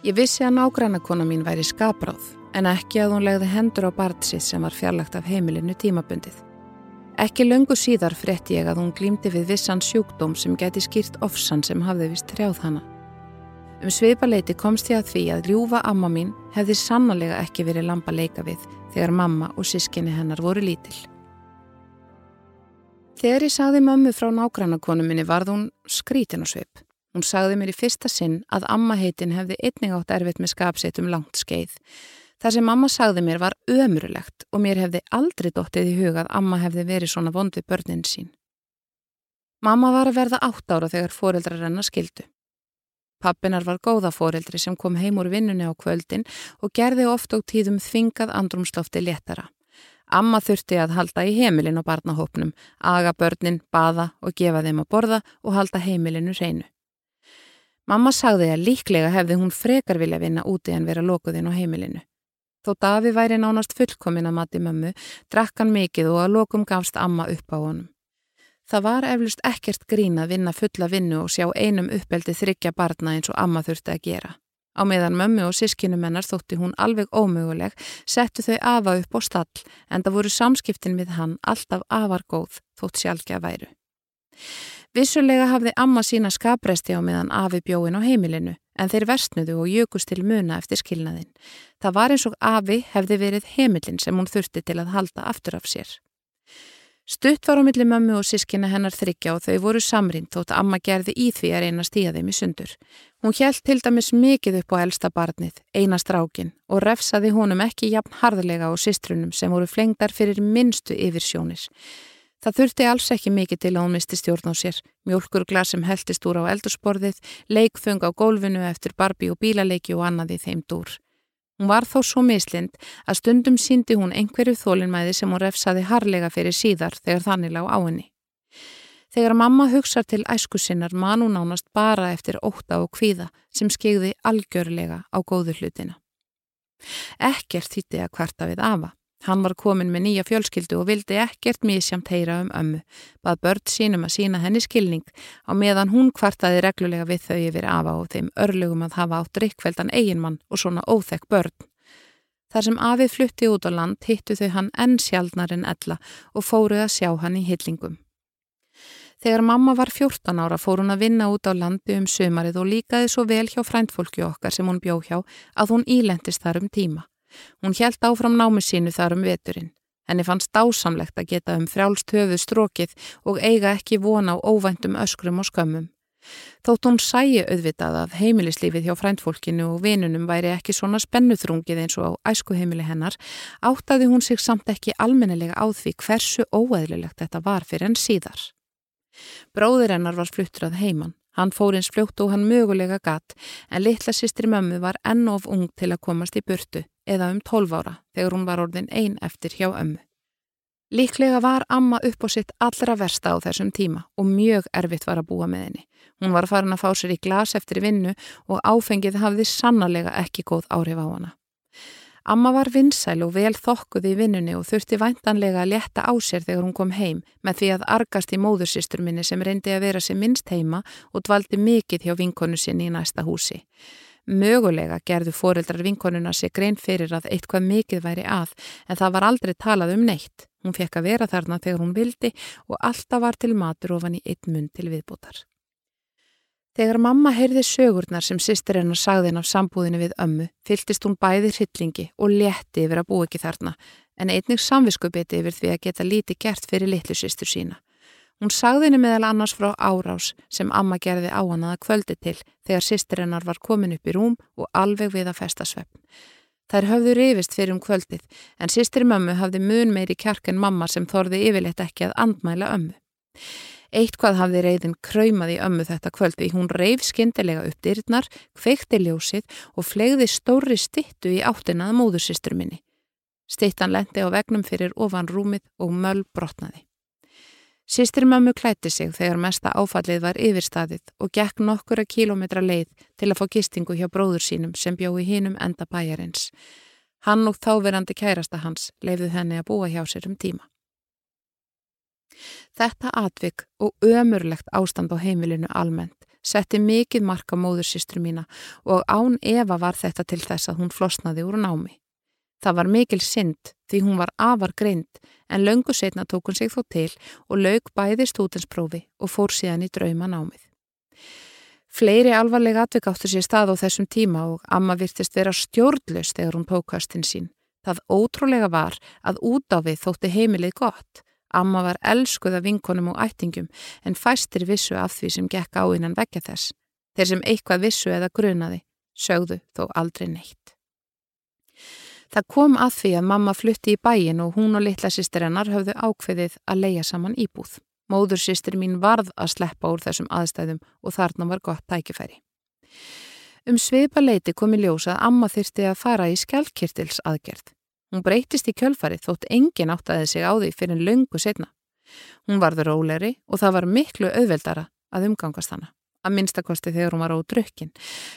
Ég vissi að nágrannakona mín væri skapráð en ekki að hún legði hendur á barnsið sem var fjarlagt af heimilinu tímabundið. Ekki löngu síðar frétti ég að hún glýmdi við vissan sjúkdóm sem geti skýrt ofsan sem hafði vist trjáð hana. Um sveipaleiti komst ég að því að ljúfa amma mín hefði sannlega ekki verið lampa leika við þegar mamma og sískinni hennar voru lítil. Þegar ég sagði mömmu frá nágrannakonu minni varð hún skrítin á sveip. Hún sagði mér í fyrsta sinn að amma heitin hefði einning átt erfitt með skapsett um langt skeið. Það sem mamma sagði mér var ömurlegt og mér hefði aldrei dóttið í hugað að amma hefði verið svona vondið börnin sín. Mamma var að verða átt ára þegar foreldrar hennar skildu. Pappinar var góða foreldri sem kom heim úr vinnunni á kvöldin og gerði oft og tíðum þvingað andrumslofti léttara. Amma þurfti að halda í heimilin á barnahópnum, aga börnin, baða og gefa þeim að borða og halda heimilinu hreinu. Mamma sagði að líklega hefði hún frekar vilja vinna úti en vera lokuðinn á heimilinu. Þó Davi væri nánast fullkomin að mati mömmu, drakk hann mikið og að lokum gafst amma upp á honum. Það var eflust ekkert grín að vinna fulla vinnu og sjá einum uppeldi þryggja barna eins og amma þurfti að gera. Á meðan mömmu og sískinumennar þótti hún alveg ómöguleg, settu þau afa upp á stall en það voru samskiptin við hann alltaf afar góð þótt sjálfgeða væru. Vissulega hafði amma sína skapresti á meðan afi bjóin á heimilinu en þeir versnuðu og jökust til muna eftir skilnaðin. Það var eins og afi hefði verið heimilin sem hún þurfti til að halda aftur af sér. Stutt var á milli mömmu og sískina hennar þryggja og þau voru samrind þótt amma gerði í því að reyna stíða þeim í sundur. Hún hjælt til dæmis mikið upp á elsta barnið, eina strákin og refsaði honum ekki jafn harðlega á sístrunum sem voru flengdar fyrir minnstu yfirsjónis. Það þurfti alls ekki mikið til að hún misti stjórn á sér. Mjölkurglas sem heldist úr á eldursporðið, leikfung á gólfinu eftir barbi og bílaleiki og annaði þeim dúr. Hún var þó svo mislind að stundum síndi hún einhverju þólinnmæði sem hún refsaði harlega fyrir síðar þegar þannig lág á henni. Þegar mamma hugsa til æsku sinnar man hún ánast bara eftir óta og kvíða sem skegði algjörlega á góðu hlutina. Ekkert þýtti að kvarta við afa. Hann var komin með nýja fjölskyldu og vildi ekkert mísjamt heyra um ömmu, bað börn sínum að sína henni skilning á meðan hún kvartaði reglulega við þau yfir afa og þeim örlugum að hafa átt rikkveldan eiginmann og svona óþekk börn. Þar sem afið flutti út á land hittu þau hann enn sjálfnar en ella og fóruð að sjá hann í hillingum. Þegar mamma var 14 ára fór hún að vinna út á landi um sömarið og líkaði svo vel hjá fræntfólki okkar sem hún bjó hjá að hún ílendist þar um tíma. Hún hjælt áfram námi sínu þar um veturinn. Henni fannst dásamlegt að geta um frjálst höfu strókið og eiga ekki vona á óvæntum öskrum og skömmum. Þótt hún sæi auðvitað að heimilislífið hjá fræntfólkinu og vinunum væri ekki svona spennuþrungið eins og á æskuheimili hennar, áttaði hún sig samt ekki almennelega á því hversu óæðilegt þetta var fyrir enn síðar. Bróðir hennar var fluttur að heiman. Hann fór eins fljótt og hann mögulega gatt en litla sýstri mömmu var enn of ung til að komast í burtu eða um 12 ára þegar hún var orðin einn eftir hjá ömmu. Líklega var amma upp á sitt allra versta á þessum tíma og mjög erfitt var að búa með henni. Hún var farin að fá sér í glas eftir vinnu og áfengið hafði sannarlega ekki góð áhrif á hana. Amma var vinsæl og vel þokkuð í vinnunni og þurfti væntanlega að leta á sér þegar hún kom heim með því að argast í móðursýstur minni sem reyndi að vera sem minnst heima og dvaldi mikið hjá vinkonu sinni í næsta húsi. Mögulega gerðu foreldrar vinkonuna sig grein fyrir að eitthvað mikið væri að en það var aldrei talað um neitt. Hún fekk að vera þarna þegar hún vildi og alltaf var til matur ofan í einn mun til viðbútar. Þegar mamma heyrði sögurnar sem sýstir hennar sagðin af sambúðinu við ömmu, fyltist hún bæði hryllingi og létti yfir að bú ekki þarna, en einnig samviskubiti yfir því að geta líti gert fyrir litlu sýstur sína. Hún sagðinu meðal annars frá árás sem amma gerði á hann aða kvöldi til þegar sýstir hennar var komin upp í rúm og alveg við að festa svepp. Þær höfðu rifist fyrir um kvöldið, en sýstir mömmu hafði mun meiri kjark en mamma sem þorði yfirleitt ekki að andmæla ömmu. Eitthvað hafði reyðin kræmað í ömmu þetta kvöld því hún reyf skindilega upp dyrnar, kveikti ljósið og flegði stóri stittu í áttinað móðursistur minni. Stittan lendi á vegnum fyrir ofan rúmið og möll brotnaði. Sistri mömmu klætti sig þegar mesta áfallið var yfirstaðið og gekk nokkura kílometra leið til að fá gistingu hjá bróður sínum sem bjói hínum enda bæjarins. Hann og þáverandi kærasta hans leifðu henni að búa hjá sér um tíma. Þetta atvik og ömurlegt ástand á heimilinu almennt setti mikið marka móðursýstru mína og án Eva var þetta til þess að hún flosnaði úr námi. Það var mikil synd því hún var afar greind en löngu setna tók hún sig þó til og laug bæði stútensprófi og fór síðan í drauma námið. Fleiri alvarlega atvik áttu sér stað á þessum tíma og Amma virtist vera stjórnlaus þegar hún tók höstin sín. Það ótrúlega var að út á við þótti heimilið gott Amma var elskuða vinkonum og ættingum en fæstir vissu af því sem gekk á innan vekja þess. Þeir sem eitthvað vissu eða grunaði, sögðu þó aldrei neitt. Það kom að því að mamma flutti í bæin og hún og litla sýstir hennar höfðu ákveðið að leia saman íbúð. Móður sýstir mín varð að sleppa úr þessum aðstæðum og þarna var gott tækifæri. Um sveipa leiti komi ljósa að amma þyrsti að fara í skjálkirtils aðgerð. Hún breytist í kjölfarið þótt engin áttaði sig á því fyrir löngu setna. Hún varður róleri og það var miklu auðveldara að umgangast hana, að minnstakosti þegar hún var á drukkin.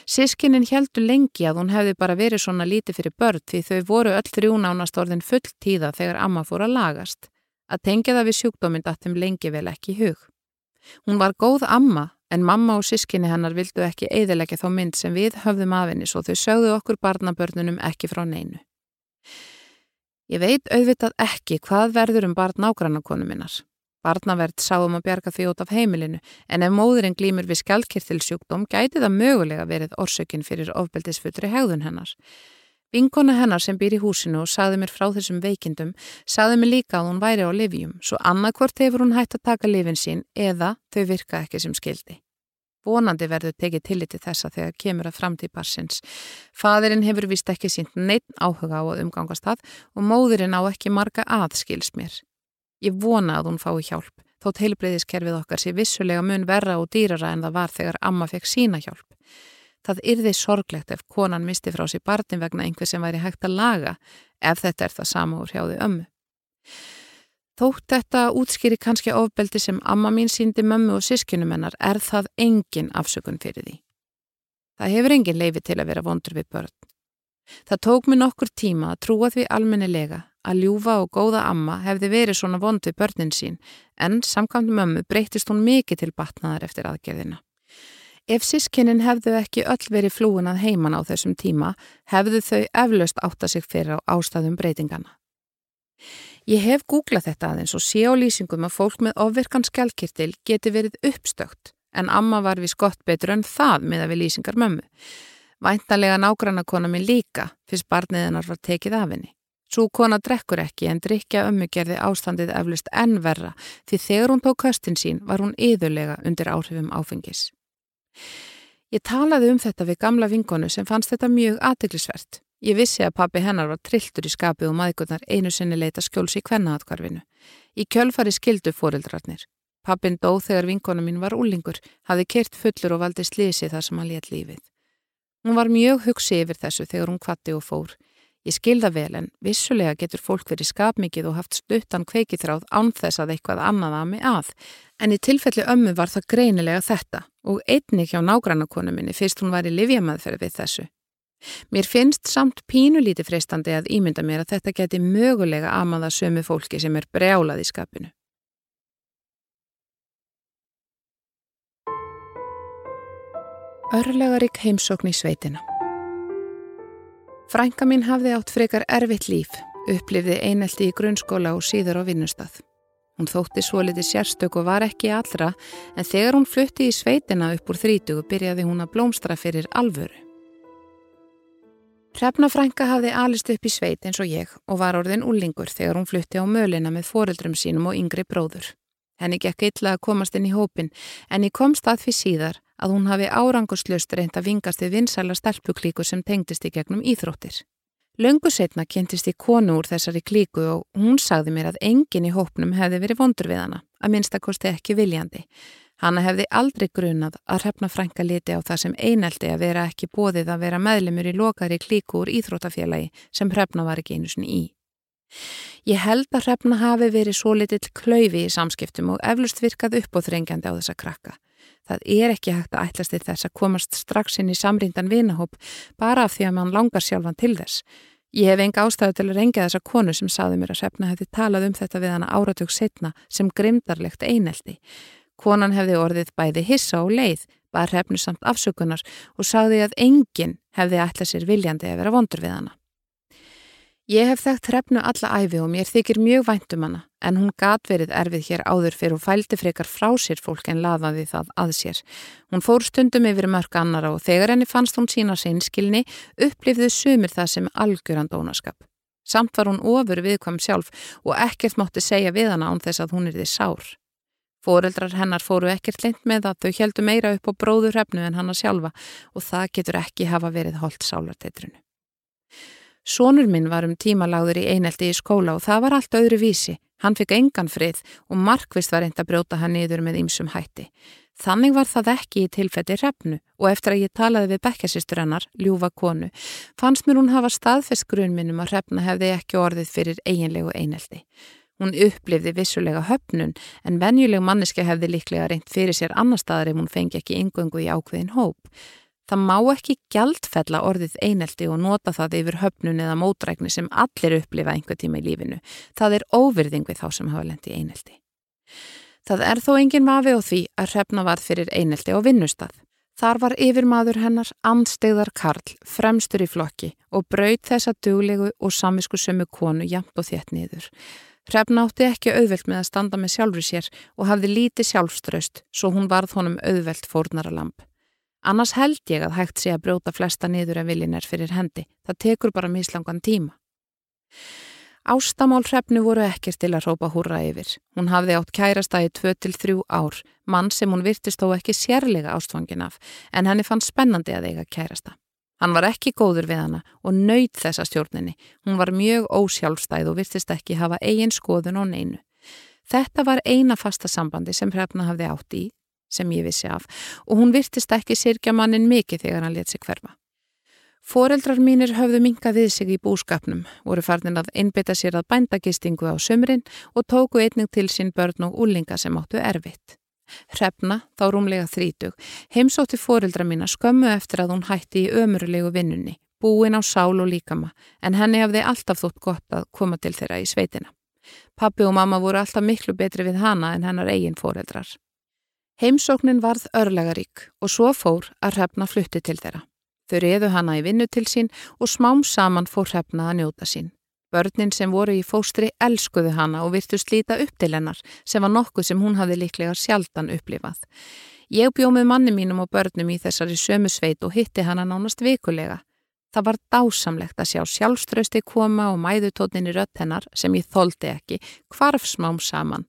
Sískinin heldur lengi að hún hefði bara verið svona lítið fyrir börn því þau voru öll þrjúnánast orðin full tíða þegar amma fór að lagast. Að tengja það við sjúkdómynd að þeim lengi vel ekki í hug. Hún var góð amma en mamma og sískinni hennar vildu ekki eiðilegja þá mynd sem við höfðum af henni svo þau sögðu okkur barnabörnunum ekki frá neinu. Ég veit auðvitað ekki hvað verður um barn nágrannakonu minnar. Barnaverð sáum að bjarga því út af heimilinu en ef móðurinn glýmur við skjálkirtilsjúkdóm gæti það mögulega verið orsökin fyrir ofbeldisfutri hegðun hennar. Vinkona hennar sem býr í húsinu og saði mér frá þessum veikindum saði mér líka að hún væri á livjum svo annarkvort hefur hún hægt að taka livin sín eða þau virka ekki sem skildi. Vonandi verður tekið tilliti þessa þegar kemur að framtíð barsins. Fadurinn hefur vist ekki sínt neitt áhuga á að umgangast það og móðurinn á ekki marga aðskils mér. Ég vona að hún fái hjálp, þótt heilbreyðiskerfið okkar sé vissulega mun verra og dýrara en það var þegar amma fekk sína hjálp. Það yrði sorglegt ef konan misti frá sér barnin vegna einhver sem væri hægt að laga ef þetta er það sama úr hjáði ömmu. Þótt þetta útskýri kannski ofbeldi sem amma mín síndi mömmu og sískinum hennar er það engin afsökun fyrir því. Það hefur engin leifi til að vera vondur við börn. Það tók mér nokkur tíma að trúa því almennilega að ljúfa og góða amma hefði verið svona vond við börnin sín en samkvæmt mömmu breytist hún mikið til batnaðar eftir aðgerðina. Ef sískinin hefðu ekki öll verið flúin að heiman á þessum tíma hefðu þau eflaust átta sig fyrir á ástæðum breytingana. Ég hef googlað þetta aðeins og sé á lýsingum að fólk með ofvirkan skjálkirtil geti verið uppstökt en amma var við skott betur en það með að við lýsingar mömmu. Væntalega nágrannakona minn líka fyrst barniðinar var tekið af henni. Svo kona drekkur ekki en drikja ömmu gerði ástandið eflust enn verra því þegar hún tók höstin sín var hún yðurlega undir áhrifum áfengis. Ég talaði um þetta við gamla vinkonu sem fannst þetta mjög aðteglisvert Ég vissi að pappi hennar var trilltur í skapi og maðgurnar einu sinni leita skjóls í kvennaðatkvarfinu. Í kjölfari skildu fóreldrarnir. Pappin dó þegar vinkona mín var úlingur, hafði kert fullur og valdi slísi þar sem hann létt lífið. Hún var mjög hugsi yfir þessu þegar hún kvatti og fór. Ég skilða vel en vissulega getur fólk verið skapmikið og haft stuttan kveikithráð ánþess að eitthvað annað að mig að. En í tilfelli ömmu var það greinilega þetta og einni hjá nágrannakonu minni fyrst hún var í livjamaðferð við þessu. Mér finnst samt pínulíti freistandi að ímynda mér að þetta geti mögulega amaða sömu fólki sem er brjálað í skapinu. Örlegarik heimsókn í sveitina Frænka mín hafði átt frekar erfitt líf, upplifði einelti í grunnskóla og síður á vinnustad. Hún þótti svo litið sérstök og var ekki allra en þegar hún flutti í sveitina upp úr þrítugu byrjaði hún að blómstra fyrir alvöru. Hrefnafrænka hafði alist upp í sveit eins og ég og var orðin úlingur þegar hún flutti á mölina með foreldrum sínum og yngri bróður. Henni gekk illa að komast inn í hópin en ég komst að því síðar að hún hafi árangurslust reynd að vingast við vinsæla stelpuklíku sem tengdist í gegnum íþróttir. Laungu setna kynntist ég konu úr þessari klíku og hún sagði mér að engin í hópnum hefði verið vondur við hana, að minnstakosti ekki viljandi. Hanna hefði aldrei grunað að hrefna frænka liti á það sem eineldi að vera ekki bóðið að vera meðlemur í lokari klíku úr íþrótafélagi sem hrefna var ekki einu sinni í. Ég held að hrefna hafi verið svo litill klöyfi í samskiptum og eflust virkað upp og þrengjandi á þessa krakka. Það er ekki hægt að ætlasti þess að komast strax inn í samríndan vinahóp bara af því að mann langar sjálfan til þess. Ég hef enga ástæðu til að reyngja þessa konu sem saði mér að Hrefna hefði talað um þetta við hana áratug setna sem grimdarlegt eineldi. Konan hefði orðið bæði hissa og leið, bara Hrefnu samt afsökunar og sagði að enginn hefði ætlað sér viljandi að vera vondur við hana. Ég hef þekkt hrefnu alla æfi og mér þykir mjög væntum hana en hún gat verið erfið hér áður fyrir og fældi frekar frá sér fólk en laðaði það að sér. Hún fór stundum yfir mörg annara og þegar henni fannst hún sína seinskilni upplifðu sumir það sem algjöran dónaskap. Samt var hún ofur viðkvæm sjálf og ekkert mátti segja við hana án þess að hún er því sár. Fóreldrar hennar fóru ekkert lind með að þau heldu meira upp á bróður hrefnu en hanna sjálfa og það getur ekki hafa verið holdt sálarteitrunu. Sónur minn var um tímalagður í einelti í skóla og það var allt öðru vísi. Hann fikk engan frið og markvist var reynd að brjóta hann niður með ýmsum hætti. Þannig var það ekki í tilfelli refnu og eftir að ég talaði við bekkjasistur hennar, ljúfa konu, fannst mér hún hafa staðfest grunnminnum að refna hefði ekki orðið fyrir eiginlegu einelti. Hún upplifði vissulega höfnun en venjuleg manneska hefði líklega reynd fyrir sér annar staðar ef hún fengi ekki yngöngu í ákveðin hóp. Það má ekki gjaldfella orðið einelti og nota það yfir höfnun eða mótrækni sem allir upplifa einhver tíma í lífinu. Það er óvirðing við þá sem hafa lendi einelti. Það er þó engin vafi á því að hrefna varð fyrir einelti á vinnustad. Þar var yfirmaður hennar anstegðar Karl, fremstur í flokki og braut þessa duglegu og samisku sömu konu jæmt og þétt niður. Hrefna átti ekki auðvelt með að standa með sjálfri sér og hafði lítið sjálfströst svo hún varð honum auðvelt fórnara lamp. Annars held ég að hægt sé að brjóta flesta niður en viljin er fyrir hendi. Það tekur bara mislangan tíma. Ástamál hrefnu voru ekkert til að rópa húra yfir. Hún hafði átt kærasta í 2-3 ár, mann sem hún virtist þó ekki sérlega ástfangin af, en henni fann spennandi að eiga kærasta. Hann var ekki góður við hana og nöyð þessa stjórninni. Hún var mjög ósjálfstæð og virtist ekki hafa eigin skoðun og neinu. Þetta var eina fasta sambandi sem hrefna hafði átt í sem ég vissi af og hún virtist ekki sirkja mannin mikið þegar hann let sig hverfa. Fóreldrar mínir höfðu minga við sig í búskapnum, voru farnin að einbytta sér að bændagistingu á sömurinn og tóku einning til sín börn og úlinga sem áttu erfitt. Hrefna, þá rúmlega þrítug, heimsótti fóreldra mína skömmu eftir að hún hætti í ömurulegu vinnunni, búin á sál og líkama, en henni hafði alltaf þótt gott að koma til þeirra í sveitina. Pappi og mamma voru alltaf miklu betri við hana en hennar eigin fóreldrar. Heimsóknin varð örlegarík og svo fór að hrefna flutti til þeirra. Þau reðu hana í vinnu til sín og smám saman fór hrefna að njóta sín. Börnin sem voru í fóstri elskuðu hana og virtu slíta upp til hennar sem var nokkuð sem hún hafði líklega sjaldan upplifað. Ég bjóð með manni mínum og börnum í þessari sömu sveit og hitti hana nánast vikulega. Það var dásamlegt að sjá sjálfströsti koma og mæðutótnin í rött hennar sem ég þóldi ekki, hvarf smám saman.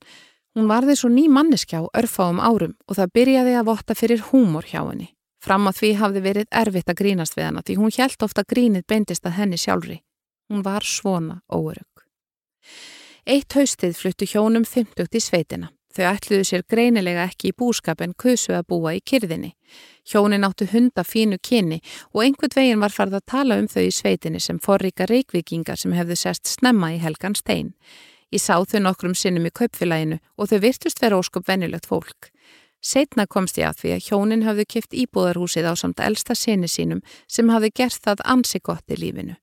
Hún varði svo ný manneskjá örfáum árum og það byrjaði að votta fyrir húmor hjá henni. Fram að því hafði verið erfitt að grínast við hana því hún hjælt ofta grínið beindist að henni sjálfri. Hún var svona óörug. Eitt haustið fluttu hjónum 50 í sveitina. Þau ætluðu sér greinilega ekki í búskap en kusu að búa í kyrðinni. Hjónin áttu hunda fínu kynni og einhvern veginn var farið að tala um þau í sveitinni sem forrika reikvikingar sem hefðu sest snemma í helgan stein. Ég sá þau nokkrum sinnum í kaupfélaginu og þau virtust vera ósköp venjulegt fólk. Setna komst ég að því að hjónin hafðu kipt íbúðarhúsið á samt elsta sinni sínum sem hafði gert það ansi gott í lífinu.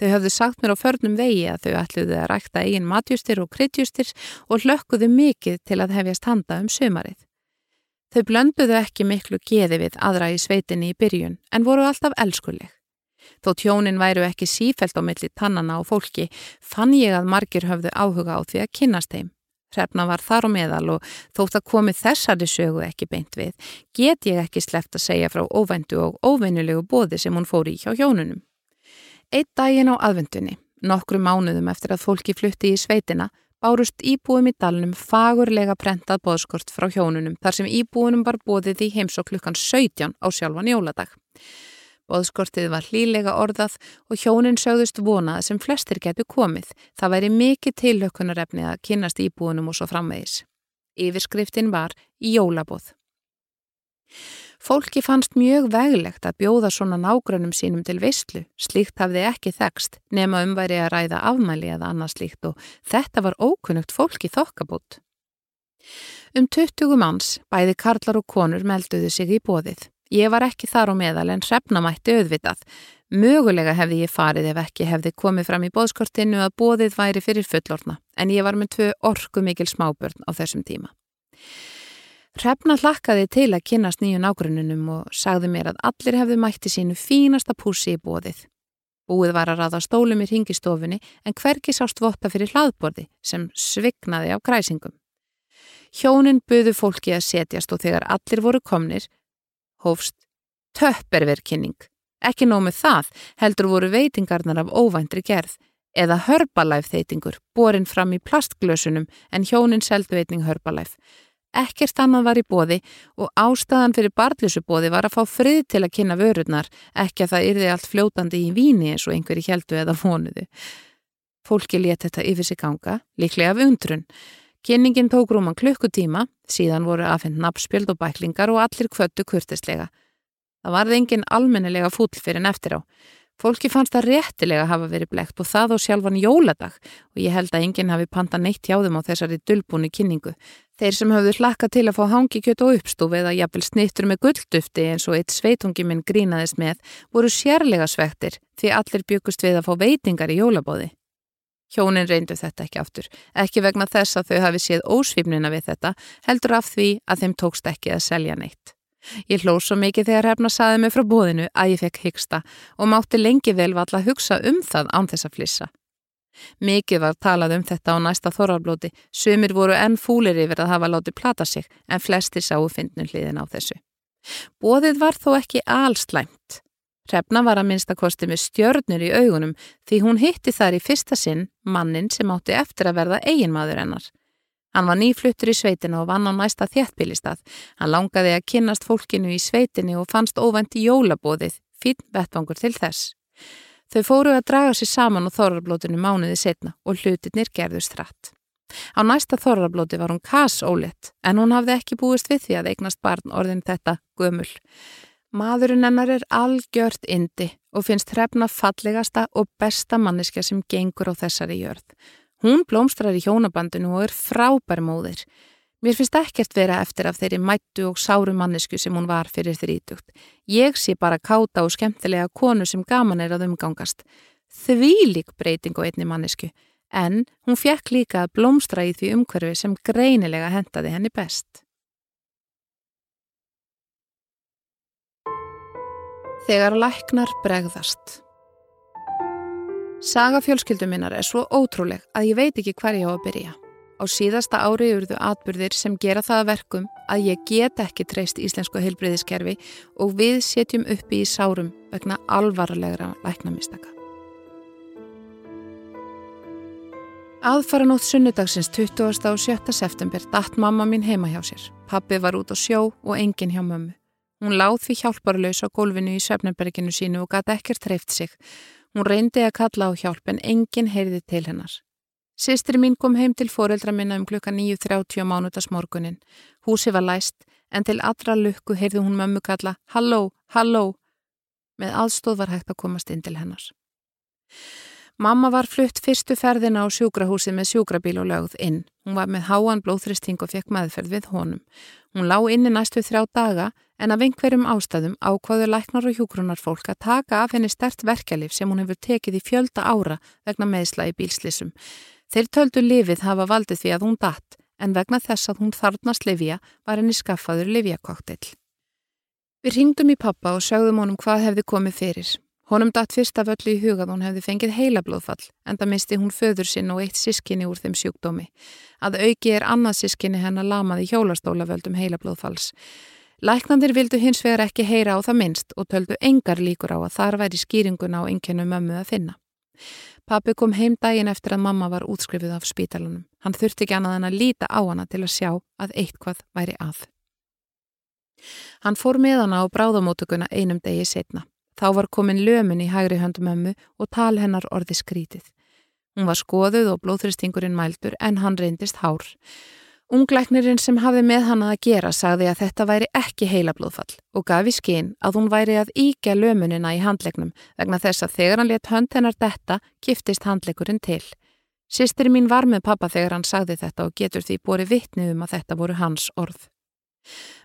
Þau hafðu sagt mér á förnum vegi að þau ætluði að rækta eigin matjustir og kryddjustir og hlökkuðu mikið til að hefjast handa um sömarið. Þau blönduðu ekki miklu geði við aðra í sveitinni í byrjun en voru alltaf elskuleg. Þó tjónin væru ekki sífælt á milli tannana á fólki, fann ég að margir höfðu áhuga á því að kynast þeim. Hrefna var þar og meðal og þótt að komi þessari sögu ekki beint við, get ég ekki sleft að segja frá óvendu og óvennulegu bóði sem hún fór í hjá hjónunum. Eitt daginn á aðvendunni, nokkru mánuðum eftir að fólki flutti í sveitina, bárust íbúum í dalnum fagurlega prentað bóðskort frá hjónunum þar sem íbúunum var bóðið í heims og klukkan 17 á sjálfan jóladag. Bóðskortið var hlílega orðað og hjónin sögðust vonað sem flestir getur komið. Það væri mikið tilhökkunarefni að kynast íbúinum og svo framvegis. Yfirskriftin var í jólabóð. Fólki fannst mjög veglegt að bjóða svona nágrunum sínum til visslu, slíkt hafði ekki þekst nema umværi að ræða afmæli eða annað slíkt og þetta var ókunnugt fólki þokkabút. Um 20 manns, bæði karlar og konur, melduðu sig í bóðið. Ég var ekki þar á meðal en hrefnamætti auðvitað. Mögulega hefði ég farið ef ekki hefði komið fram í bóðskortinu að bóðið væri fyrir fullorna en ég var með tvö orku mikil smábörn á þessum tíma. Hrefna hlakkaði til að kynast nýju nágrununum og sagði mér að allir hefðu mætti sínu fínasta púsi í bóðið. Búið var að raða stólum í ringistofunni en hverki sást votta fyrir hlaðborði sem svignaði á græsingum. Hjónin buðu fólki að setjast og þegar allir voru komnir, hófst töpperverkinning. Ekki nómið það heldur voru veitingarnar af óvæntri gerð eða hörbalæf þeitingur, borin fram í plastglösunum en hjónin seldu veitning hörbalæf. Ekkert annað var í bóði og ástæðan fyrir barðlusubóði var að fá frið til að kynna vörurnar, ekki að það yrði allt fljótandi í víni eins og einhverji heldu eða vonuðu. Fólki let þetta yfir sig ganga, líklega af undrun. Kynningin tók rúman klukkutíma, síðan voru aðfend nafnspjöld og bæklingar og allir kvöttu kurtislega. Það varði engin almennilega fúll fyrir neftir á. Fólki fannst það réttilega hafa verið blekt og það á sjálfan jóladag og ég held að enginn hafi panta neitt hjá þeim á þessari dölbúni kynningu. Þeir sem hafðu hlakka til að fá hangikjöt og uppstúf eða jafnvel snittur með gulldufti eins og eitt sveitungi minn grínaðist með voru sérlega svektir því allir byggust við að fá veitingar í jólabóði. Hjónin reyndu þetta ekki aftur, ekki vegna þess að þau hafi séð ósvipnina við þetta heldur af því að þeim tókst ekki að selja neitt. Ég hlóð svo mikið þegar hefna saði mig frá bóðinu að ég fekk hyggsta og mátti lengi vel valla hugsa um það án þess að flissa. Mikið var talað um þetta á næsta þorrablóti, sumir voru enn fúlir yfir að hafa látið plata sig en flestir sáu fyndnum hliðin á þessu. Bóðið var þó ekki allslæmt. Hrefna var að minnstakosti með stjörnur í augunum því hún hitti þar í fyrsta sinn mannin sem átti eftir að verða eiginmaður hennar. Hann var nýfluttur í sveitinu og vann á næsta þjættbílistað. Hann langaði að kynnast fólkinu í sveitinu og fannst óvænt í jólabóðið, fín vettvangur til þess. Þau fóru að draga sér saman á þorrablótinu mánuði setna og hlutinir gerðust hratt. Á næsta þorrablóti var hún kas ólitt en hún hafði ekki búist við því að eignast barn orðin þetta gömul. Maðurinn hennar er algjört indi og finnst hrefna fallegasta og besta manniska sem gengur á þessari jörð. Hún blómstrar í hjónabandinu og er frábær móðir. Mér finnst ekkert vera eftir af þeirri mættu og sáru mannesku sem hún var fyrir þrítugt. Ég sé bara káta og skemmtilega konu sem gaman er að umgangast. Því lík breyting og einni mannesku. En hún fekk líka að blómstra í því umhverfi sem greinilega hentaði henni best. Þegar læknar bregðast Saga fjölskyldum minnar er svo ótrúleg að ég veit ekki hver ég á að byrja. Á síðasta ári urðu atbyrðir sem gera það að verkum að ég get ekki treyst íslensku heilbreyðiskerfi og við setjum uppi í sárum vegna alvarlegra læknamistaka. Aðfara nótt sunnudagsins 20. og 7. september datt mamma mín heima hjá sér. Pappi var út á sjó og enginn hjá mömmu. Hún láð því hjálparlaus á gólfinu í Svefnenberginu sínu og gæti ekkert treyft sig Hún reyndi að kalla á hjálp en enginn heyrði til hennar. Sistri mín kom heim til foreldra minna um klukka 9.30 á mánutasmorgunin. Húsi var læst en til allra lukku heyrði hún mömmu kalla Halló, halló. Með aðstóð var hægt að komast inn til hennar. Mamma var flutt fyrstu ferðina á sjúkrahúsi með sjúkrabíl og lögð inn. Hún var með háan blóðþristing og fekk meðferð við honum. Hún lá inni næstu þrjá daga en af einhverjum ástæðum ákvaður læknar og hjúgrunar fólk að taka af henni stert verkelif sem hún hefur tekið í fjölda ára vegna meðsla í bílslissum. Þeir töldu lifið hafa valdið því að hún datt en vegna þess að hún þarnast livja var henni skaffaður livjakoktill. Við ringdum í pappa og sögðum honum hvað hefði komið fyrir. Honum datt fyrst af öllu í hugað hún hefði fengið heila blóðfall en það misti hún föður sinn og eitt sískinni úr þeim sjúkdómi. Að auki er annað sískinni hennar lamaði hjólastóla völdum heila blóðfalls. Læknandir vildu hins vegar ekki heyra á það minnst og töldu engar líkur á að þar væri skýringuna á einnkjönnu mömmu að finna. Pappi kom heim daginn eftir að mamma var útskrifið af spítalunum. Hann þurfti ekki annað en að líta á hana til að sjá að eitthvað væri að. Hann fór með hana á bráðamótökuna einum degi setna. Þá var komin lömun í hægri höndum ömmu og tal hennar orði skrítið. Hún var skoðuð og blóðþristingurinn mældur en hann reyndist hár. Ungleiknirinn sem hafði með hana að gera sagði að þetta væri ekki heila blóðfall og gaf í skinn að hún væri að íkja lömunina í handlegnum vegna þess að þegar hann let hönd hennar detta kiftist handlegurinn til. Sistri mín var með pappa þegar hann sagði þetta og getur því búið vittni um að þetta voru hans orð.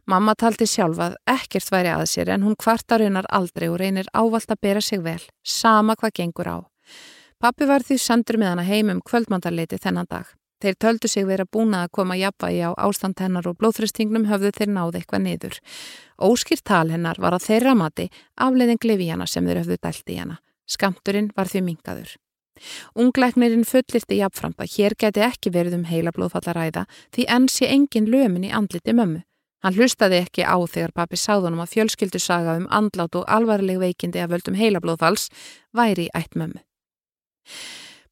Mamma taldi sjálf að ekkert væri að sér en hún kvartarunar aldrei og reynir ávalt að bera sig vel, sama hvað gengur á. Pappi var því sendur með hana heim um kvöldmandarleiti þennan dag. Þeir töldu sig vera búna að koma jafnvægi á ástand hennar og blóðfristingnum höfðu þeir náði eitthvað niður. Óskýrt tal hennar var að þeirra mati afleiðing lifi hana sem þeir höfðu dælt í hana. Skamturinn var því mingaður. Ungleiknirinn fullirti jafnframt að hér geti ekki verið um heila blóðfallaræða því enn sé engin lömin í andliti mömmu. Hann hlustaði ekki á þegar pappi sáðunum að fjölskyldu saga um andlát og alvarleg veikindi að völdum heila blóðfalls væri í ætt mömmu.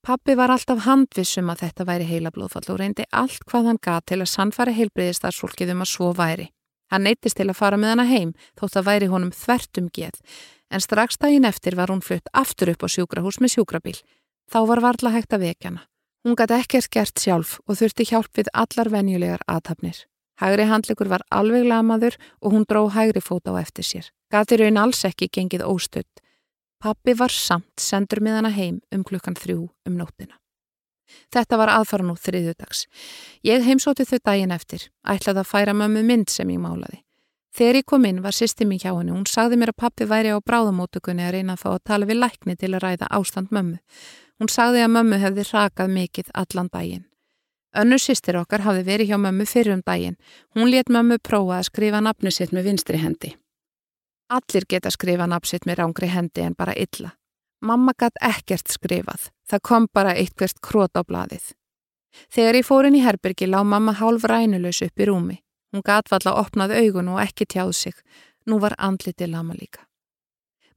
Pappi var alltaf handvissum að þetta væri heila blóðfall og reyndi allt hvað hann gað til að sannfara heilbriðistarsfólkið um að svo væri. Hann neytist til að fara með hana heim þótt að væri honum þvertum geð en strax daginn eftir var hún flutt aftur upp á sjúkrahús með sjúkrabíl Þá var varla hægt að vekja hana. Hún gæti ekkert gert sjálf og þurfti hjálp við allar venjulegar aðtapnir. Hægri handlegur var alveg lamaður og hún dró hægri fóta á eftir sér. Gati raun alls ekki gengið óstödd. Pappi var samt sendur með hana heim um klukkan þrjú um nóttina. Þetta var aðfara nú þriðudags. Ég heimsóti þau daginn eftir, ætlaði að færa mömmu mynd sem ég málaði. Þegar ég kom inn var sýsti mín hjá henni, hún sagði mér að pappi væri á bráðamótugunni að reyna að fá að tala við lækni til að ræða ástand mömmu. Hún sagði að mömmu hefði rakað mikið allan daginn. Önnu sýstir okkar hafði verið hjá mömmu fyrir um daginn. Hún let mömmu prófa að skrifa nafnu sitt með vinstri hendi. Allir geta skrifa nafn sitt með rángri hendi en bara illa. Mamma gætt ekkert skrifað. Það kom bara eitthvert krót á bladið. Þegar ég fór inn í Herbergi lág mamma hálf rænulegs upp í rúmi. Hún gatfalla opnað augun og ekki tjáð sig. Nú var andliti lama líka.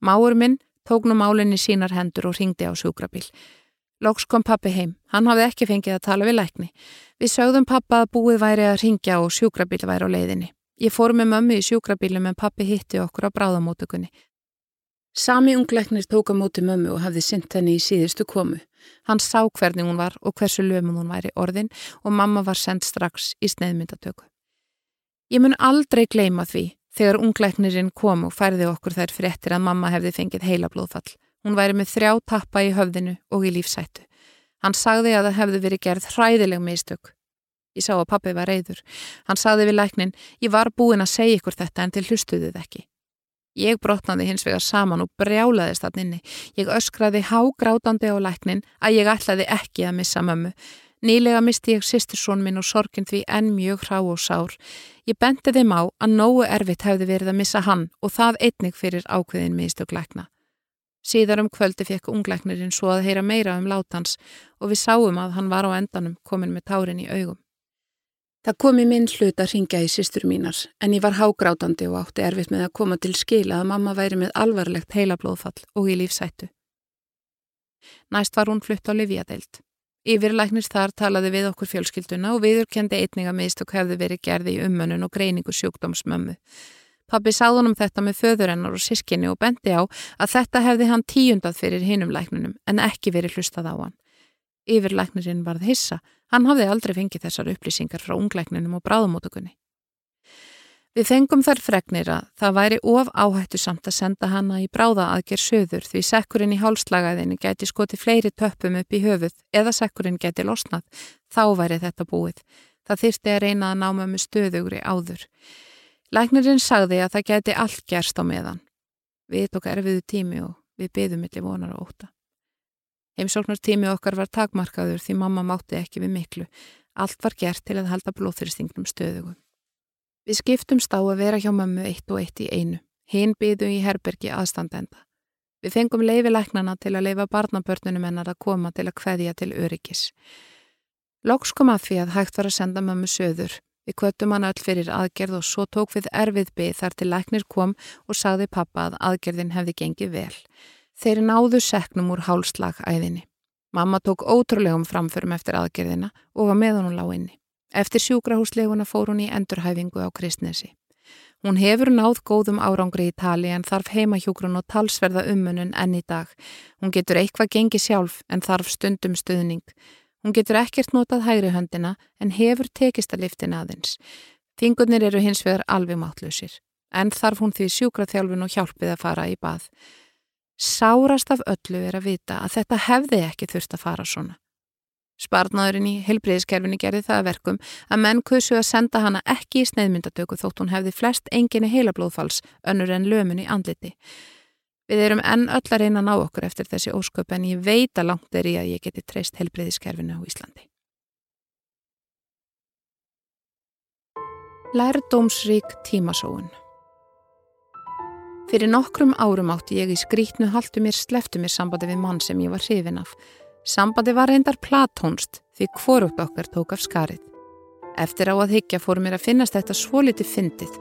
Máur minn tók nú málinni sínar hendur og ringdi á sjúkrabíl. Lóks kom pappi heim. Hann hafði ekki fengið að tala við lækni. Við sögðum pappa að búið væri að ringja og sjúkrabíl væri á leiðinni. Ég fór með mömmu í sjúkrabílum en pappi hitti okkur á bráðamótökunni. Sami ungleiknir tók á móti mömmu og hafði synt henni í síðustu komu. Hann sá hvernig hún var og hversu lömum hún væri orðin og mamma var sendt strax í sneiðmyndatöku. Ég mun aldrei gleima því þegar ungleiknirinn kom og færði okkur þær fréttir að mamma hefði fengið heila blóðfall. Hún væri með þrjá tappa í höfðinu og í lífsættu. Hann sagði að það hefði verið gerð hræðileg mistök. Ég sá að pappi var reyður. Hann sagði við læknin, ég var búin að segja ykkur þetta en til hlustuðuð ekki. Ég brotnaði hins vegar saman og brjálaðist hann inni. Ég öskraði hágrátandi á læknin að ég ætlaði ekki að missa mömmu. Nýlega misti ég sýstursón minn og sorgin því enn mjög hrá og sár. Ég bendi þeim á að nógu erfitt hefði verið að missa hann og það einnig fyrir ákveðin miðstök lækna. Síðar um kvöldi fekk unglæknirinn svo að heyra meira um látans og við sáum að hann var á endanum komin með tárin í augum. Það kom í minn hlut að ringja í sýstur mínar en ég var hágrátandi og átti erfitt með að koma til skila að mamma væri með alvarlegt heilablóðfall og í lífsættu. Næst var hún flutt á Liviadeild. Yfirlæknir þar talaði við okkur fjölskylduna og viðurkendi einninga mistök hefði verið gerði í ummönnun og greiningu sjúkdómsmömmu. Pappi sáðunum þetta með föðurennar og sískinni og bendi á að þetta hefði hann tíundað fyrir hinum læknunum en ekki verið hlustað á hann. Yfirlæknirinn varð hissa, hann hafði aldrei fengið þessar upplýsingar frá unglæknunum og bráðumótugunni. Við fengum þær fregnir að það væri of áhættu samt að senda hana í bráða aðger söður því sekkurinn í hálslagaðinu geti skoti fleiri töppum upp í höfuð eða sekkurinn geti losnað. Þá væri þetta búið. Það þyrsti að reyna að náma með stöðugri áður. Læknirinn sagði að það geti allt gerst á meðan. Við tók erfiðu tími og við byðum millir vonar og óta. Heimsóknar tími okkar var takmarkaður því mamma mátti ekki við miklu. Allt var gert til að halda blóþyrstingnum stöðugum. Við skiptumst á að vera hjá mömmu eitt og eitt í einu. Hinn byðu í herbergi aðstandenda. Við fengum leifilæknana til að leifa barnabörnunum hennar að koma til að hveðja til öryggis. Lóks kom að því að hægt var að senda mömmu söður. Við kvöttum hann öll fyrir aðgerð og svo tók við erfið byð þar til læknir kom og sagði pappa að aðgerðin hefði gengið vel. Þeir náðu seknum úr hálslagæðinni. Mamma tók ótrúlegum framförum eftir aðgerðina og var með honum lág inni. Eftir sjúkrahúsleguna fór hún í endurhæfingu á Kristnesi. Hún hefur náð góðum árangri í tali en þarf heimahjógrun og talsverða ummunun enn í dag. Hún getur eitthvað gengi sjálf en þarf stundum stuðning. Hún getur ekkert notað hægri höndina en hefur tekist að liftina aðeins. Fingurnir eru hins vegar alveg mátlausir. En þarf hún því sjúkraþjálfun og hjálpið að fara í bað. Sárast af öllu er að vita að þetta hefði ekki þurft að fara svona. Spartnaðurinn í helbriðiskerfinni gerði það að verkum að menn kusu að senda hana ekki í sneiðmyndatöku þótt hún hefði flest enginni heilablóðfalls önnur en lömun í andliti. Við erum enn öll að reyna að ná okkur eftir þessi ósköp en ég veit að langt er í að ég geti treyst helbriðiskerfinu á Íslandi. Lærdómsrík tímasóun Fyrir nokkrum árum átti ég í skrítnu haldu mér sleftu mér sambandi við mann sem ég var hrifin af Sambandi var reyndar platónst því hvorugt okkar tók af skarið. Eftir á að higgja fóru mér að finnast þetta svo litið fyndið.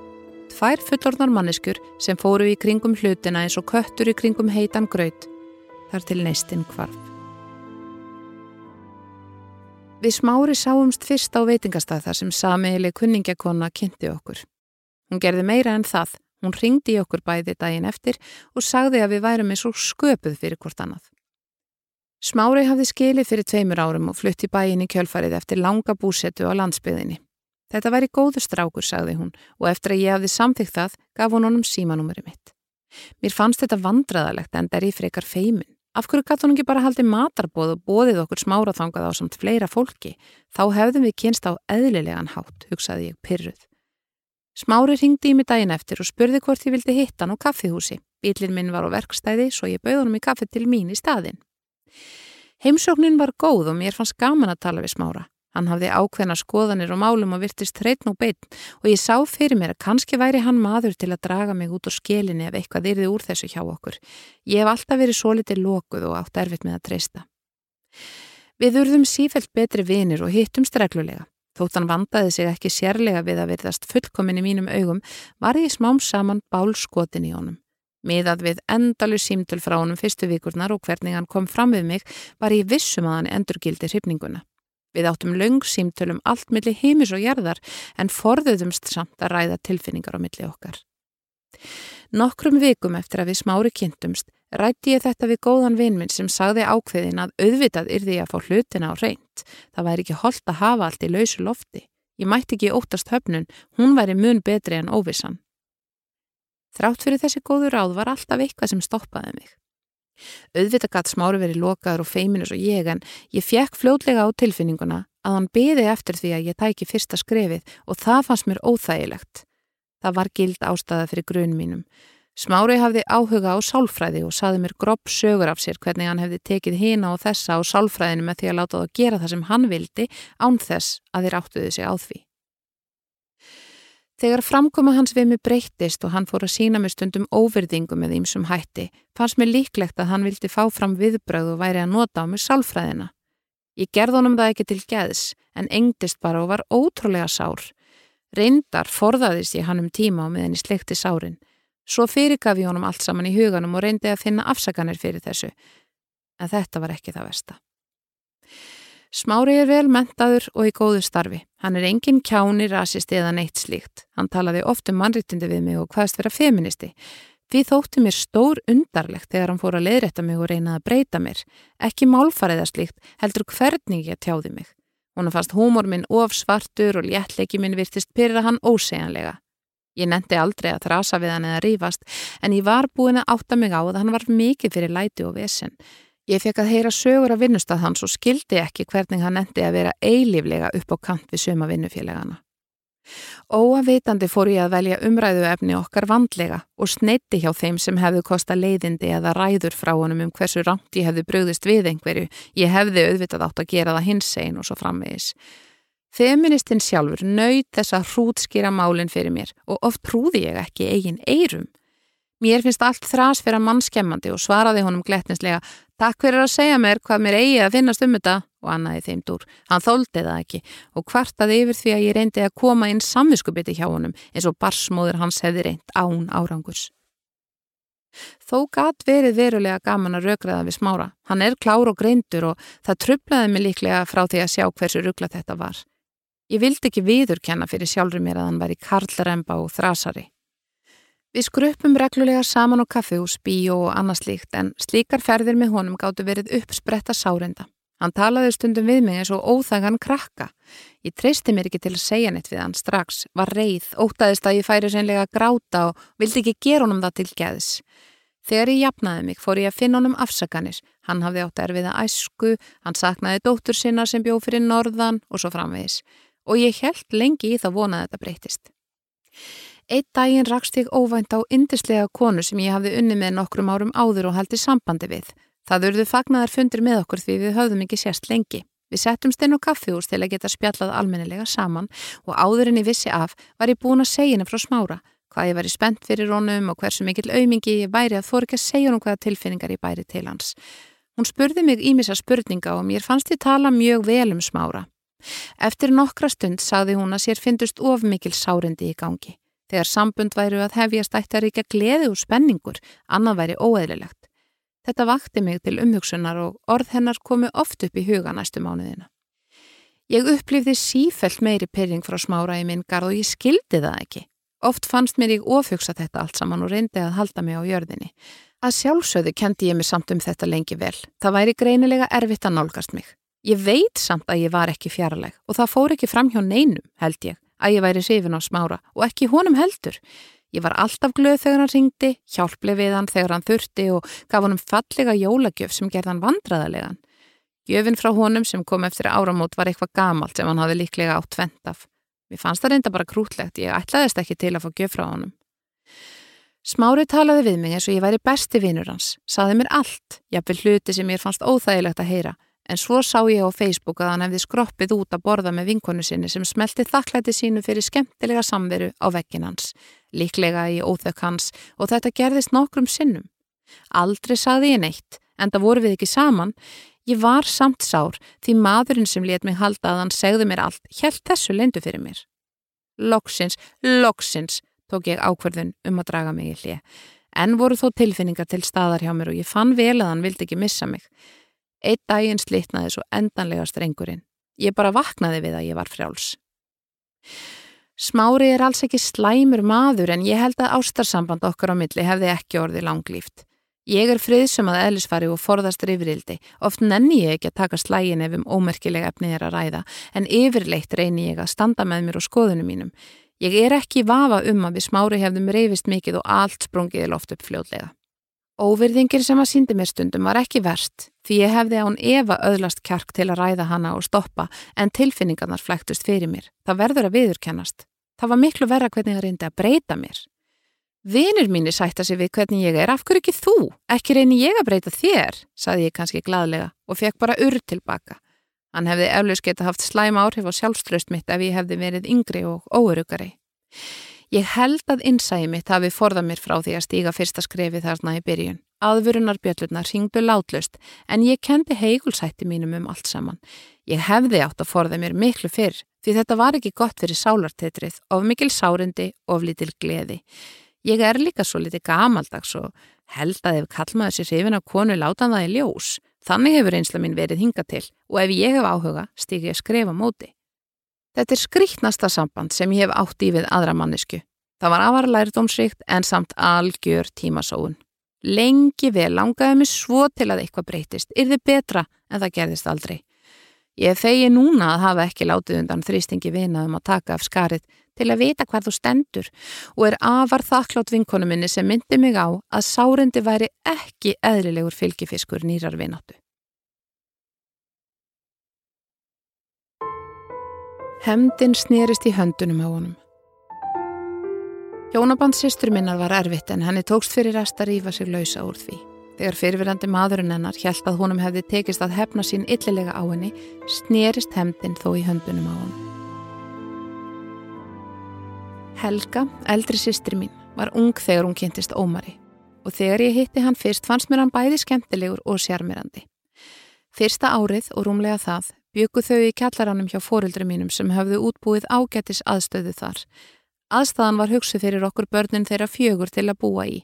Tvær fullorðnar manneskur sem fóru í kringum hlutina eins og köttur í kringum heitan gröð. Þar til neistinn kvarf. Við smári sáumst fyrst á veitingastað þar sem samiðileg kunningakonna kynnti okkur. Hún gerði meira en það. Hún ringdi í okkur bæði daginn eftir og sagði að við værum eins og sköpuð fyrir hvort annað. Smári hafði skilið fyrir tveimur árum og flutti bæin í kjölfarið eftir langa búsetu á landsbyðinni. Þetta væri góður strákur, sagði hún, og eftir að ég hafði samþygt það, gaf hún honum símanúmeri mitt. Mér fannst þetta vandraðalegt en der í frekar feimin. Af hverju gæti hún ekki bara haldið matarbóð og bóðið okkur smáraþangað á samt fleira fólki? Þá hefðum við kynst á eðlilegan hátt, hugsaði ég pyrruð. Smári ringdi í mig daginn eftir og spurði hvort ég vildi hitta hann á kaffihúsi. Bílinn minn var á verkstæði svo ég bauð honum í kaffi til mín í staðin. Heimsóknin var góð og mér fannst gaman að tala við smára. Hann hafði ákveðna skoðanir og málum og virtist hreitn og beitn og ég sá fyrir mér að kannski væri hann maður til að draga mig út á skelinni ef eitthvað yrði úr þessu hjá okkur. Ég hef alltaf verið svo litið lokuð og átt erfitt með að treysta. Við urðum sífælt betri vinir og hittumst reglulega. Þótt hann vandaði sig ekki sérlega við að verðast fullkomin í mínum augum var ég smám saman bálskotin í honum. Miðað við endalu símtöl frá honum fyrstu vikurnar og hvernig hann kom fram við mig var ég vissum að hann endurgildi hrifninguna. Við áttum löng símtölum allt millir heimis og jarðar en forðuðumst samt að ræða tilfinningar á milli okkar. Nokkrum vikum eftir að við smári kynntumst rætti ég þetta við góðan vinminn sem sagði ákveðin að auðvitað yrði ég að fá hlutina á reynd. Það væri ekki holdt að hafa allt í lausu lofti. Ég mætti ekki óttast höfnun, hún væri mun betri en óvissan. Þrátt fyrir þessi góðu ráð var alltaf eitthvað sem stoppaði mig. Auðvitað gatt smáru verið lokaður og feiminus og ég en ég fekk fljótlega á tilfinninguna að hann beði eftir því að ég tæki fyrsta skrefið og það fannst mér óþægilegt. Það var gild ástæða fyrir grunn mínum. Smári hafði áhuga á sálfræði og saði mér gropp sögur af sér hvernig hann hefði tekið hina og þessa á sálfræðinu með því að láta það að gera það sem hann vildi án þess að þeir áttuði sig á því. Þegar framkoma hans við mig breyttist og hann fór að sína mig stundum óverðingu með ímsum hætti, fannst mér líklegt að hann vildi fá fram viðbröð og væri að nota á mig sálfræðina. Ég gerð honum það ekki til geðs, en engdist bara og var ótrúlega sár. Reyndar forðaðist ég hann um tíma á meðan ég slekti sárin. Svo fyrirgaf ég honum allt saman í huganum og reyndi að finna afsaganir fyrir þessu. En þetta var ekki það versta. Smári er vel mentaður og í góðu starfi. Hann er engin kjáni, rasisti eða neitt slíkt. Hann talaði oft um mannrittindi við mig og hvaðst vera feministi. Því þótti mér stór undarlegt þegar hann fór að leiðrætta mig og reynaði að breyta mér. Ekki málfariða slíkt, heldur hvernig ég tjáði mig. Hún fannst húmor minn of svartur og léttleiki minn virtist pyrra hann ósegjanlega. Ég nendi aldrei að þrasa við hann eða rýfast en ég var búin að átta mig á að hann var mikið fyrir læti og vesen. Ég fekk að heyra sögur af vinnustad hans og skildi ekki hvernig hann endi að vera eilíflega upp á kant við söma vinnufélagana. Óavitandi fór ég að velja umræðu efni okkar vandlega og sneitti hjá þeim sem hefðu kosta leiðindi eða ræður frá honum um hversu rangt ég hefði bröðist við einhverju. Ég hefði auðvitað átt að gera það hins einn og svo framvegis. Feministinn sjálfur nöyð þessa hrútskýra málinn fyrir mér og oft trúði ég ekki eigin eirum. Mér finnst allt þrás fyrir að mannskemmandi og svaraði honum glettinslega Takk fyrir að segja mér hvað mér eigi að finnast um þetta og annaði þeim dúr. Hann þóldi það ekki og kvartaði yfir því að ég reyndi að koma inn samviskubiti hjá honum eins og barsmóður hans hefði reynd án árangurs. Þó gatt verið verulega gaman að raugraða við smára. Hann er klár og greindur og það trublaði mig líklega frá því að sjá hversu ruggla þetta var. Ég vildi ekki viðurkenna fyrir sjálfur mér að hann væri karlremba og þrasari. Við skruppum reglulega saman á kaffehús, bíó og annað slíkt en slíkar ferðir með honum gáttu verið uppspretta sárenda. Hann talaði stundum við mig eins og óþagan krakka. Ég treysti mér ekki til að segja neitt við hann strax, var reið, ótaðist að ég færi seinlega að gráta og vildi ekki gera honum það til geðs. Þegar ég jafnaði mig fór ég að finna honum afsakanis. Hann hafði átt erfiða æsku, hann saknaði dóttur sinna sem bjóð fyrir norðan og svo framvegis. Og ég held lengi í það vonað þetta breytist. Eitt daginn rakst ég óvænt á indislega konu sem ég hafði unni með nokkrum árum áður og haldi sambandi við. Það urðu fagnar fundir með okkur því við höfðum ekki sérst lengi. Við settumst inn á kaffihús til að geta spjallað almennilega saman og áðurinn í vissi af var ég búin að segja henni frá smára hvað ég væri spennt fyrir honum og hversu mikil aumingi ég væri að fór ekki að segja honum hvaða tilfinningar ég bæri til hans. Hún spurði mig ímissa spurninga og mér fannst ég tala mjög vel um smára. Eftir nokkra stund sagði hún að sér fyndust of mikil sárendi í gangi. Þegar sambund væru að hefjast ætti að ríkja gleði og spenningur, annað væri óeðlilegt. Þetta vakti mig til umhugsunar og orð hennar komu oft upp í huga næstu mánuðina. Ég upplifði sífelt meiri pyrring frá smára í minn garð og ég skildi það ekki. Oft fannst mér ég ofugsa þetta allt saman og reyndi að halda mig á jörðinni. Að sjálfsögðu kendi ég mig samt um þetta lengi vel. Það væri greinilega erfitt að nálgast mig. Ég veit samt að ég var ekki fjarlag og það fór ekki fram hjá neinum, held ég, að ég væri sifin á smára og ekki honum heldur. Ég var alltaf glöð þegar hann ringdi, hjálpli við hann þegar hann þurfti og gaf honum fallega jólagjöf sem gerði hann vandraðalegan. Gjöfin frá honum sem kom eftir áramót var eitthvað gamalt sem hann hafi líklega átt tvent af. Mér fannst það reynda bara krútlegt, ég ætlaðist ekki til að fá gjöf frá honum. Smári talaði við mig eins og ég væri besti vinnur hans, saði mér allt, jafnvel hluti sem mér fannst óþægilegt að heyra, en svo sá ég á Facebook að hann hefði skroppið út að borða með vinkonu sinni sem smelti þakklæti sínu fyrir skemmtilega samveru á vekkin hans líklega í óþök hans og þetta gerðist nokkrum sinnum. Aldrei saði ég neitt, en það voru við ekki saman. Ég var samt sár því maðurinn sem let mig halda að hann segði mér allt, helt þessu lendu fyrir mér. Loksins, loksins, tók ég ákverðun um að draga mig í hlið. En voru þó tilfinningar til staðar hjá mér og ég fann vel að hann vildi ekki missa mig. Eitt daginn slitnaði svo endanlega strengurinn. Ég bara vaknaði við að ég var frjáls. Smári er alls ekki slæmur maður en ég held að ástarsamband okkar á milli hefði ekki orðið langlýft. Ég er friðsum að eðlisfari og forðast rifrildi. Oft nenni ég ekki að taka slægin ef um ómerkilega efnið er að ræða en yfirleitt reyni ég að standa með mér og skoðunum mínum. Ég er ekki vafa um að við smári hefðum reyfist mikið og allt sprungið loft upp fljóðlega. Óverðingir sem að síndi mér stundum var ekki verst því ég hefði án Eva öðlast kjark til að ræða hana og stoppa en tilfinningarnar flæktust fyrir mér. Það verður að viðurkennast. Það var miklu verra hvernig það reyndi að breyta mér. Vinir mínir sætta sig við hvernig ég er, af hverju ekki þú? Ekki reyni ég að breyta þér, saði ég kannski gladlega og fekk bara urr tilbaka. Hann hefði eflaus geta haft slæm áhrif á sjálfströst mitt ef ég hefði verið yngri og óörugari. Ég held að innsæði mitt hafi forðað mér frá því að stíga fyrsta skrefi þarna í byrjun. Aðvörunar bjöllurnar ringdu látlust en ég kendi heigulsætti mínum um allt saman. Ég hefði átt að forða mér miklu fyrr því þetta var ekki gott fyrir sálartetrið, of mikil sárindi, of litil gleði. Ég er líka svo litið gamaldags og held að ef kallmaður sér hrifin af konu látan það í ljós. Þannig hefur einsla mín verið hinga til og ef ég hef áhuga stíg ég að skrefa móti. Þetta er skrítnasta samband sem ég hef átt í við aðra mannesku. Það var afar lærdómsrikt en samt algjör tímasóun. Lengi vel langaði mig svo til að eitthvað breytist, yrði betra en það gerðist aldrei. Ég fegi núna að hafa ekki látið undan þrýstingi vinaðum að taka af skarið til að vita hvað þú stendur og er afar þakklátt vinkonu minni sem myndi mig á að sárendi væri ekki eðlilegur fylgifiskur nýrar vináttu. Hemdin snerist í höndunum á honum. Hjónaband sýstur minnar var erfitt en henni tókst fyrir rest að rýfa sig lausa úr því. Þegar fyrirverandi maðurinn hennar hjælt að honum hefði tekist að hefna sín yllilega á henni, snerist hemdin þó í höndunum á honum. Helga, eldri sýstur mín, var ung þegar hún kynntist Ómari og þegar ég hitti hann fyrst fannst mér hann bæði skemmtilegur og sjarmirandi. Fyrsta árið og rúmlega það byggu þau í kjallaranum hjá fóruldri mínum sem hafðu útbúið ágættis aðstöðu þar. Aðstæðan var hugsuð fyrir okkur börnin þeirra fjögur til að búa í.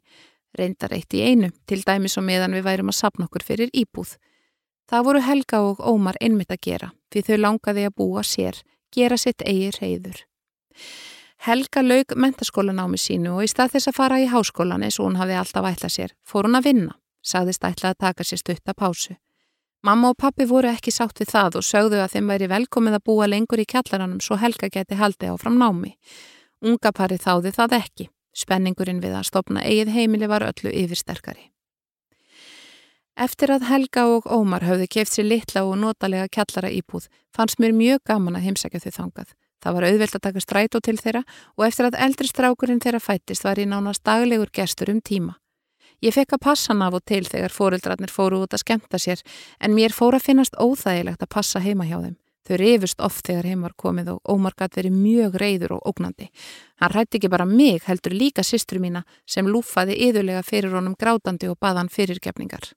Reyndar eitt í einu, til dæmis og meðan við værum að sapna okkur fyrir íbúð. Það voru Helga og Ómar einmitt að gera, því þau langaði að búa sér, gera sitt eigi reyður. Helga laug mentaskólanámi sínu og í stað þess að fara í háskólan eins og hún hafði alltaf ætlað sér, fór hún að vinna, sagðist ætlað að taka sér stutt að pásu. Mamma og pappi voru ekki sátt við það og sögðu að þeim væri velkomið að búa lengur í kjallaranum svo Helga geti haldið áfram námi. Unga pari þáði það ekki. Spenningurinn við að stopna eigið heimili var öllu yfirsterkari. Eftir að Helga og Ómar höfðu keft sér litla og notalega kjallara íbúð fannst mér mjög gaman að heimsækja þau þangað. Það var auðvelt að taka strætó til þeirra og eftir að eldri strákurinn þeirra fættist var ég nánast daglegur gestur um tíma. Ég fekk að passa hann af og til þegar fóruldrarnir fóru út að skemta sér en mér fór að finnast óþægilegt að passa heima hjá þeim. Þau reyfust oft þegar heim var komið og Ómar gæti verið mjög reyður og ógnandi. Hann rætti ekki bara mig heldur líka systru mína sem lúfaði yðurlega fyrir honum grátandi og baðan fyrirgefningar.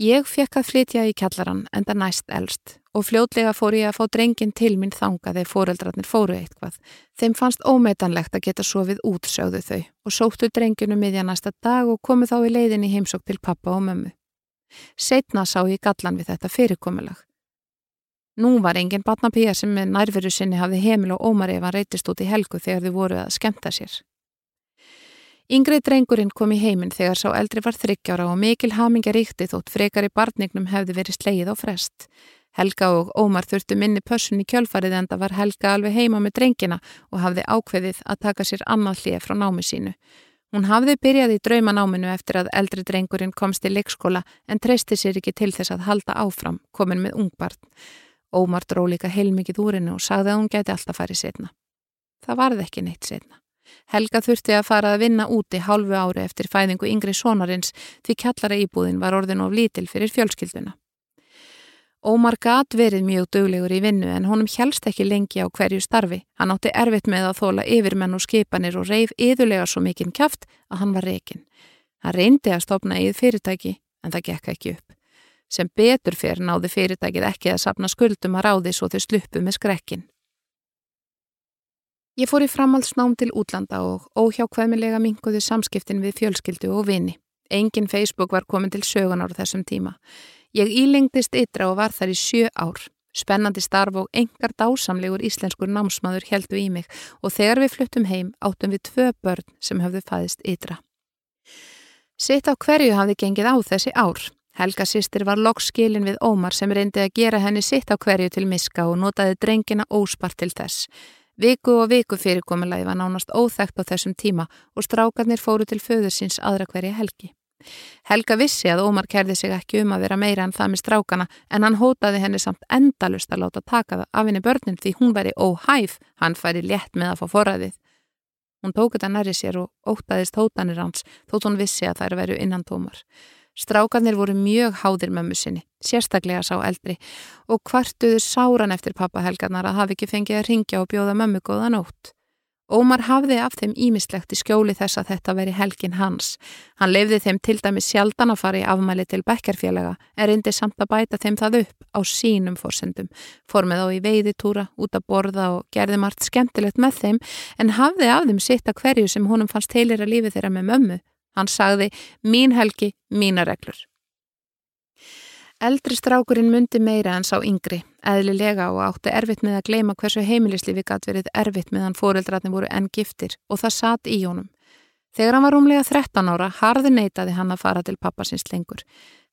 Ég fekk að flytja í kjallaran enda næst elst og fljótlega fór ég að fá drengin til minn þanga þegar fóreldrarnir fóru eitthvað. Þeim fannst ómetanlegt að geta sofið út, sögðu þau og sóttu drenginu miðja næsta dag og komu þá í leiðin í heimsók til pappa og mömmu. Setna sá ég gallan við þetta fyrirkomulag. Nú var engin batnapíja sem með nærveru sinni hafði heimil og ómar ef hann reytist út í helgu þegar þau voru að skemta sér. Yngri drengurinn kom í heiminn þegar sá eldri var þryggjára og mikil hamingja ríkti þótt frekar í barnignum hefði verið sleið á frest. Helga og Ómar þurftu minni pössun í kjölfarið en það var Helga alveg heima með drengina og hafði ákveðið að taka sér annað hlið frá námi sínu. Hún hafði byrjað í draumanáminu eftir að eldri drengurinn komst í leikskóla en treysti sér ekki til þess að halda áfram, komin með ungbarn. Ómar dró líka heilmikið úr hennu og sagði að hún geti alltaf farið setna. Það varði ekki neitt setna. Helga þurfti að fara að vinna úti hálfu ári eftir fæðingu yngri sonarins því kjallara íbúðin var orðin of lítil fyrir fjölskylduna. Ómar gat verið mjög döglegur í vinnu en honum helst ekki lengi á hverju starfi. Hann átti erfitt með að þóla yfirmenn og skipanir og reif yðurlega svo mikinn kæft að hann var rekin. Hann reyndi að stopna íð fyrirtæki en það gekk ekki upp. Sem betur fyrir náði fyrirtækið ekki að sapna skuldum að ráði svo þau sluppu með skrekkin. Ég fór í framhaldsnám til útlanda og óhjákvæmilega minguði samskiptin við fjölskyldu og vini. Engin Facebook var komin til sögunar þessum tíma. Ég ílengdist ytra og var þar í sjö ár. Spennandi starf og engar dásamlegur íslenskur námsmaður heldu í mig og þegar við fluttum heim áttum við tvö börn sem höfðu fæðist ytra. Sitt á hverju hafði gengið á þessi ár. Helga sýstir var lokkskilin við Ómar sem reyndi að gera henni sitt á hverju til miska og notaði drengina óspart til þess. Viku og viku fyrirkomulagi var nánast óþægt á þessum tíma og strákarnir fóru til föður síns aðra hverja helgi. Helga vissi að Ómar kerði sig ekki um að vera meira en það með strákana en hann hótaði henni samt endalust að láta taka það af henni börnin því hún væri óhæf, hann færi létt með að fá forræðið. Hún tók þetta næri sér og ótaðist hótanir hans þótt hún vissi að þær veru innan tómar. Strákanir voru mjög háðir mömmu sinni, sérstaklega sá eldri og kvartuðu sáran eftir pappahelgarnar að hafi ekki fengið að ringja og bjóða mömmu góða nótt. Ómar hafði af þeim ímislegt í skjóli þess að þetta veri helgin hans. Hann lefði þeim til dæmi sjaldan að fara í afmæli til bekkerfélaga en reyndi samt að bæta þeim það upp á sínum fórsendum. Formið á í veiðitúra, út að borða og gerði margt skemmtilegt með þeim en hafði af þeim sitt að hverju sem honum fannst heilir að lífi þeirra með mömmu Hann sagði, mín helgi, mína reglur. Eldri strákurinn myndi meira en sá yngri, eðlilega og átti erfitt með að gleima hversu heimilislífi gatt verið erfitt meðan fóreldratni voru enn giftir og það satt í honum. Þegar hann var umlega 13 ára, harði neytaði hann að fara til pappasins lengur.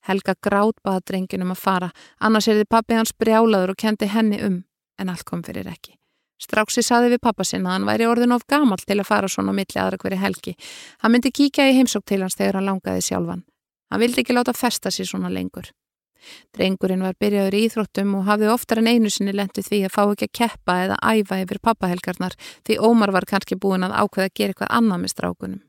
Helga grátt baða drenginum að fara, annars er þið pappi hans brjálaður og kendi henni um, en allt kom fyrir ekki. Stráksi saði við pappa sinna að hann væri orðin of gamal til að fara svona milli aðra hverju helgi. Hann myndi kíkja í heimsók til hans þegar hann langaði sjálfan. Hann vildi ekki láta festa sér svona lengur. Drengurinn var byrjaður í íþróttum og hafði oftar en einu sinni lendið því að fá ekki að keppa eða æfa yfir pappahelgarnar því Ómar var kannski búin að ákveða að gera eitthvað annað með strákunum.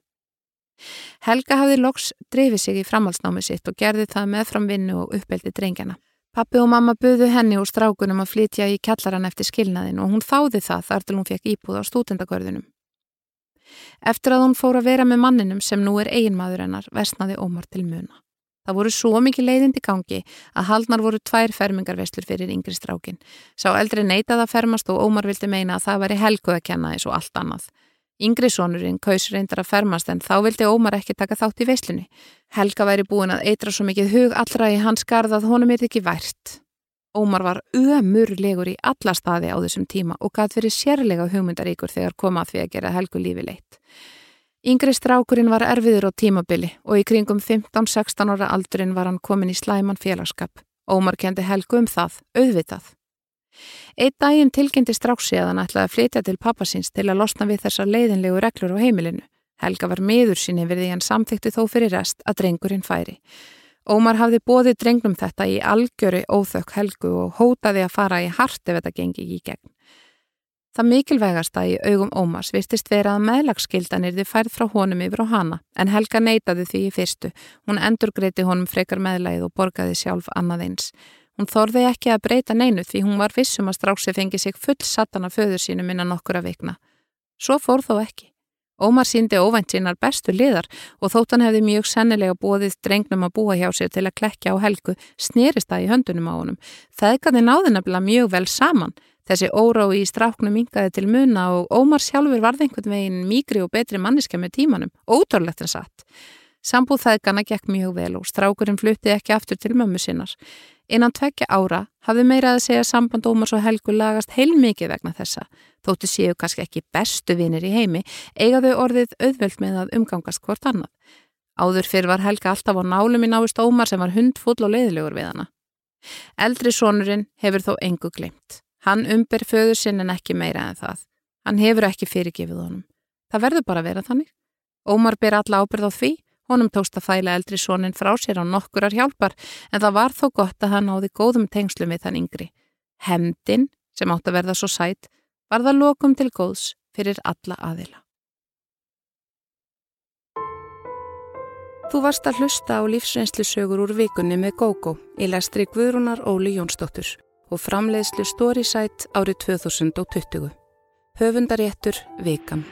Helga hafði loks drefið sig í framhalsnámi sitt og gerði það með framvinnu og uppeldi drengjana. Pappi og mamma buðu henni og strákunum að flytja í kjallaran eftir skilnaðin og hún þáði það þar til hún fekk íbúð á stútendagörðunum. Eftir að hún fór að vera með manninum sem nú er eiginmaður hennar, versnaði Ómar til muna. Það voru svo mikið leiðindi gangi að haldnar voru tvær fermingarveslur fyrir yngri strákin. Sá eldri neitað að fermast og Ómar vildi meina að það væri helgu að kenna eins og allt annað. Yngri sonurinn kaus reyndar að fermast en þá vildi Ómar ekki taka þátt í veislunni. Helga væri búin að eitra svo mikið hug allra í hans garð að honum er ekki vært. Ómar var ömurlegur í alla staði á þessum tíma og gæti verið sérlega hugmyndaríkur þegar komað því að gera helgu lífi leitt. Yngri strákurinn var erfiður á tímabili og í kringum 15-16 ára aldurinn var hann komin í slæman félagskap. Ómar kendi helgu um það, auðvitað. Eitt daginn tilkynnti stráksi að hann ætlaði að flytja til pappasins til að losna við þessar leiðinlegu reglur á heimilinu. Helga var miður sín yfir því hann samþykti þó fyrir rest að drengurinn færi. Ómar hafði bóðið drengnum þetta í algjöri óþökk helgu og hótaði að fara í hart ef þetta gengi í gegn. Það mikilvægasta í augum Ómars virtist vera að meðlagsskildanir þið færð frá honum yfir á hana en Helga neytaði því í fyrstu. Hún endurgreiti honum frekar meðlægið og borgaði sjálf annað eins. Hún þorði ekki að breyta neinu því hún var vissum að stráksi fengi sig full satana föður sínum innan nokkura vikna. Svo fór þó ekki. Ómar síndi óvænt sínar bestu liðar og þóttan hefði mjög sennilega bóðið drengnum að búa hjá sér til að klekja á helgu snerist það í höndunum á honum. Þeðgæði náði nefnilega mjög vel saman. Þessi órái í stráknum yngaði til muna og Ómar sjálfur varði einhvern veginn mýgri og betri manniska með tímanum. Ótorlegt en satt. Sambúð þeðgana gekk mjög vel og strákurinn flutti ekki aftur til mömmu sinnar. Innan tvekja ára hafði meira að segja samband Ómars og Helgu lagast heilmikið vegna þessa. Þóttu séu kannski ekki bestu vinir í heimi, eiga þau orðið auðvöld með að umgangast hvort annað. Áður fyrr var Helga alltaf á nálum í návist Ómar sem var hundfull og leiðilegur við hana. Eldri sonurinn hefur þó engu glimt. Hann umber föður sinn en ekki meira en það. Hann hefur ekki fyrirgefið honum. Það verður bara að vera þannig. Ómar ber alla ábyrð á því Honum tókst að fæla eldri sónin frá sér á nokkurar hjálpar en það var þó gott að hann áði góðum tengslum við þann yngri. Hemdin, sem átt að verða svo sætt, var það lokum til góðs fyrir alla aðila. Þú varst að hlusta á lífsreynslusögur úr vikunni með GóGó í lestri Guðrúnar Óli Jónsdóttur og framleiðslu Storysight árið 2020. Höfundaréttur Vikan.